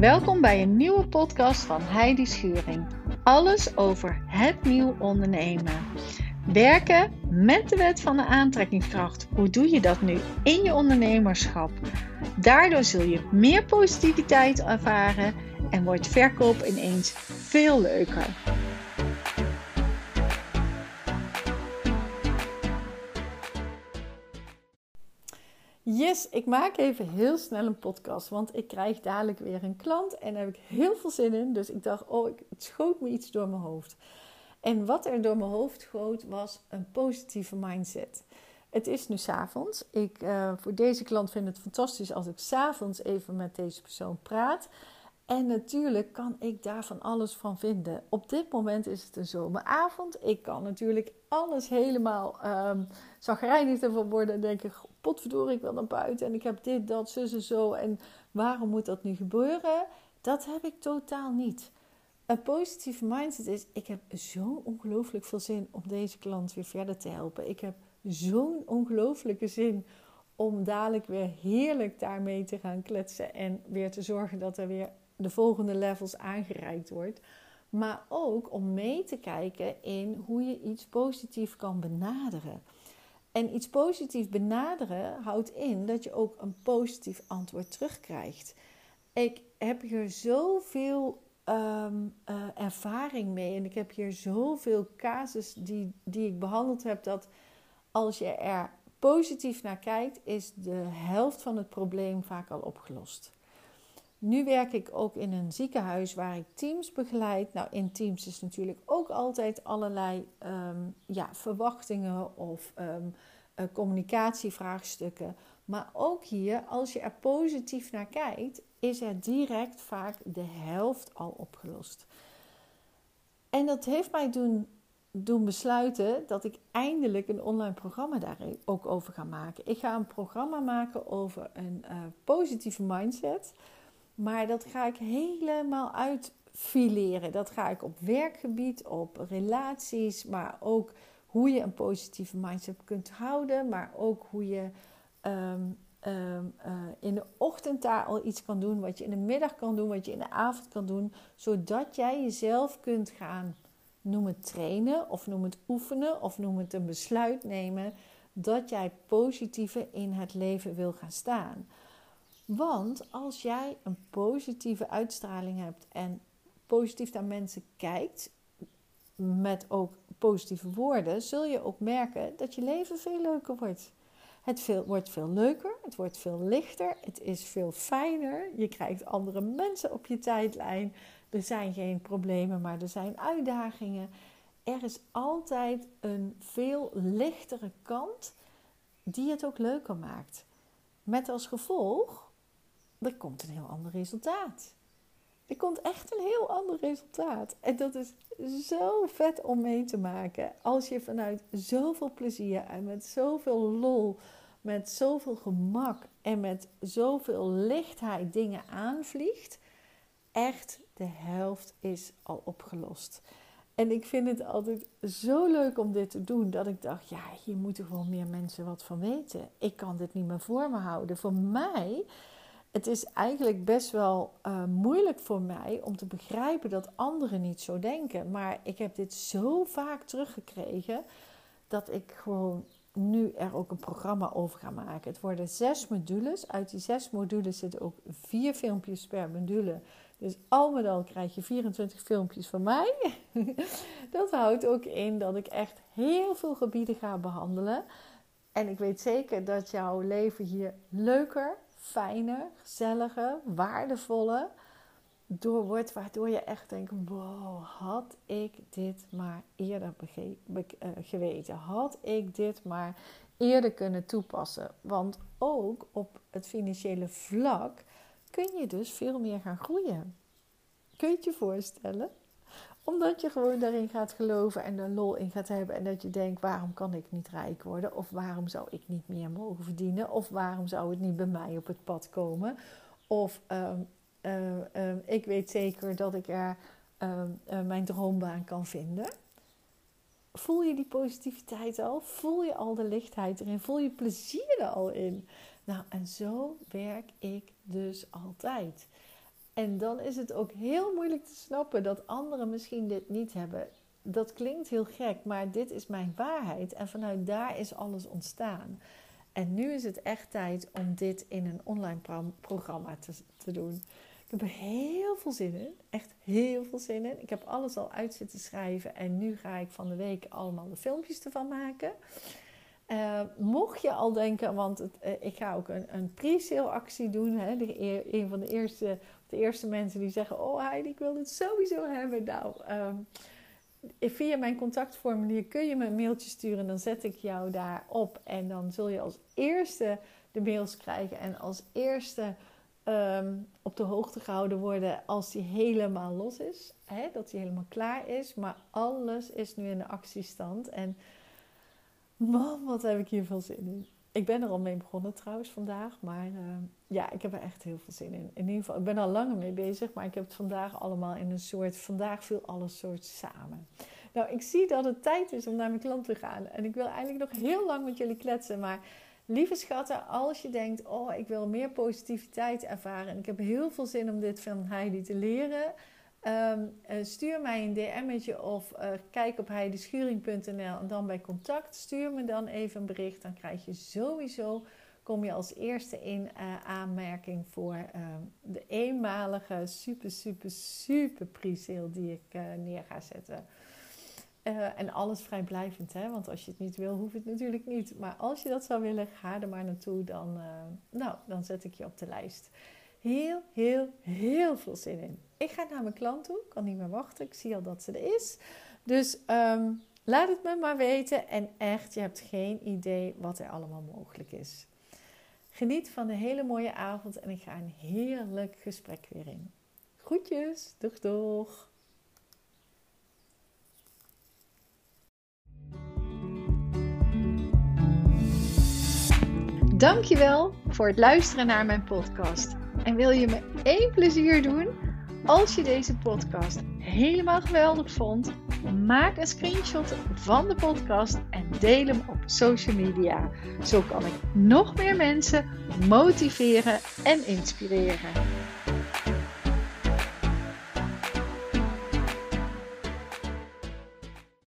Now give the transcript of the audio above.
Welkom bij een nieuwe podcast van Heidi Schuring. Alles over het nieuw ondernemen. Werken met de wet van de aantrekkingskracht. Hoe doe je dat nu in je ondernemerschap? Daardoor zul je meer positiviteit ervaren en wordt verkoop ineens veel leuker. Yes, ik maak even heel snel een podcast, want ik krijg dadelijk weer een klant en daar heb ik heel veel zin in. Dus ik dacht, oh, het schoot me iets door mijn hoofd. En wat er door mijn hoofd schoot was een positieve mindset. Het is nu s'avonds. Ik, uh, voor deze klant vind het fantastisch als ik s'avonds even met deze persoon praat. En natuurlijk kan ik daar van alles van vinden. Op dit moment is het een zomeravond. Ik kan natuurlijk alles helemaal um, zagrijnig ervan worden. En denken, potverdorie, ik wil naar buiten. En ik heb dit, dat, zus en zo. En waarom moet dat nu gebeuren? Dat heb ik totaal niet. Een positieve mindset is, ik heb zo ongelooflijk veel zin om deze klant weer verder te helpen. Ik heb zo'n ongelooflijke zin om dadelijk weer heerlijk daarmee te gaan kletsen. En weer te zorgen dat er weer de volgende levels aangereikt wordt. Maar ook om mee te kijken in hoe je iets positief kan benaderen. En iets positief benaderen houdt in dat je ook een positief antwoord terugkrijgt. Ik heb hier zoveel um, uh, ervaring mee en ik heb hier zoveel casus die, die ik behandeld heb dat als je er positief naar kijkt, is de helft van het probleem vaak al opgelost. Nu werk ik ook in een ziekenhuis waar ik teams begeleid. Nou, in teams is natuurlijk ook altijd allerlei um, ja, verwachtingen of um, uh, communicatievraagstukken. Maar ook hier, als je er positief naar kijkt, is er direct vaak de helft al opgelost. En dat heeft mij doen, doen besluiten dat ik eindelijk een online programma daar ook over ga maken. Ik ga een programma maken over een uh, positieve mindset. Maar dat ga ik helemaal uitfileren. Dat ga ik op werkgebied, op relaties, maar ook hoe je een positieve mindset kunt houden, maar ook hoe je um, um, uh, in de ochtend daar al iets kan doen, wat je in de middag kan doen, wat je in de avond kan doen, zodat jij jezelf kunt gaan noem het trainen of noem het oefenen of noem het een besluit nemen dat jij positiever in het leven wil gaan staan. Want als jij een positieve uitstraling hebt en positief naar mensen kijkt, met ook positieve woorden, zul je ook merken dat je leven veel leuker wordt. Het veel, wordt veel leuker, het wordt veel lichter, het is veel fijner. Je krijgt andere mensen op je tijdlijn. Er zijn geen problemen, maar er zijn uitdagingen. Er is altijd een veel lichtere kant die het ook leuker maakt. Met als gevolg er komt een heel ander resultaat. Er komt echt een heel ander resultaat. En dat is zo vet om mee te maken. Als je vanuit zoveel plezier en met zoveel lol, met zoveel gemak en met zoveel lichtheid dingen aanvliegt, echt de helft is al opgelost. En ik vind het altijd zo leuk om dit te doen dat ik dacht, ja, hier moeten gewoon meer mensen wat van weten. Ik kan dit niet meer voor me houden. Voor mij het is eigenlijk best wel uh, moeilijk voor mij om te begrijpen dat anderen niet zo denken. Maar ik heb dit zo vaak teruggekregen dat ik gewoon nu er ook een programma over ga maken. Het worden zes modules. Uit die zes modules zitten ook vier filmpjes per module. Dus al met al krijg je 24 filmpjes van mij. dat houdt ook in dat ik echt heel veel gebieden ga behandelen. En ik weet zeker dat jouw leven hier leuker, fijner, gezelliger, waardevoller door wordt, waardoor je echt denkt: wow, had ik dit maar eerder uh, geweten? Had ik dit maar eerder kunnen toepassen? Want ook op het financiële vlak kun je dus veel meer gaan groeien. Kun je het je voorstellen? Omdat je gewoon daarin gaat geloven en er lol in gaat hebben. En dat je denkt, waarom kan ik niet rijk worden? Of waarom zou ik niet meer mogen verdienen? Of waarom zou het niet bij mij op het pad komen? Of um, uh, uh, ik weet zeker dat ik er uh, mijn droombaan kan vinden. Voel je die positiviteit al? Voel je al de lichtheid erin? Voel je plezier er al in? Nou, en zo werk ik dus altijd. En dan is het ook heel moeilijk te snappen dat anderen misschien dit niet hebben. Dat klinkt heel gek, maar dit is mijn waarheid. En vanuit daar is alles ontstaan. En nu is het echt tijd om dit in een online programma te, te doen. Ik heb er heel veel zin in. Echt heel veel zin in. Ik heb alles al uit zitten schrijven. En nu ga ik van de week allemaal de filmpjes ervan maken. Uh, mocht je al denken, want het, uh, ik ga ook een, een pre-sale actie doen. Hè, de, een van de eerste, de eerste mensen die zeggen: Oh Heidi, ik wil dit sowieso hebben. Nou, um, via mijn contactformulier kun je me een mailtje sturen. Dan zet ik jou daarop. En dan zul je als eerste de mails krijgen. En als eerste um, op de hoogte gehouden worden als die helemaal los is. Hè, dat die helemaal klaar is. Maar alles is nu in de actiestand. En Man, wat heb ik hier veel zin in. Ik ben er al mee begonnen trouwens vandaag. Maar uh, ja, ik heb er echt heel veel zin in. In ieder geval, ik ben al langer mee bezig. Maar ik heb het vandaag allemaal in een soort... Vandaag viel alles soort samen. Nou, ik zie dat het tijd is om naar mijn klant te gaan. En ik wil eigenlijk nog heel lang met jullie kletsen. Maar lieve schatten, als je denkt... Oh, ik wil meer positiviteit ervaren. En ik heb heel veel zin om dit van Heidi te leren... Um, stuur mij een DM'tje of uh, kijk op heideschuring.nl en dan bij contact. Stuur me dan even een bericht. Dan krijg je sowieso, kom je als eerste in uh, aanmerking voor ehm, de eenmalige super, super, super pre-sale die ik neer ga zetten. en alles vrijblijvend, hè? want als je het niet wil, hoeft het natuurlijk niet. Maar als je dat zou willen, ga er maar naartoe. Dan, nou, dan zet ik je op de lijst. Heel, heel, heel veel zin in. Ik ga naar mijn klant toe. Ik kan niet meer wachten. Ik zie al dat ze er is. Dus um, laat het me maar weten. En echt, je hebt geen idee wat er allemaal mogelijk is. Geniet van een hele mooie avond. En ik ga een heerlijk gesprek weer in. Groetjes. Doeg, doeg. Dankjewel voor het luisteren naar mijn podcast. En wil je me één plezier doen? Als je deze podcast helemaal geweldig vond, maak een screenshot van de podcast en deel hem op social media. Zo kan ik nog meer mensen motiveren en inspireren.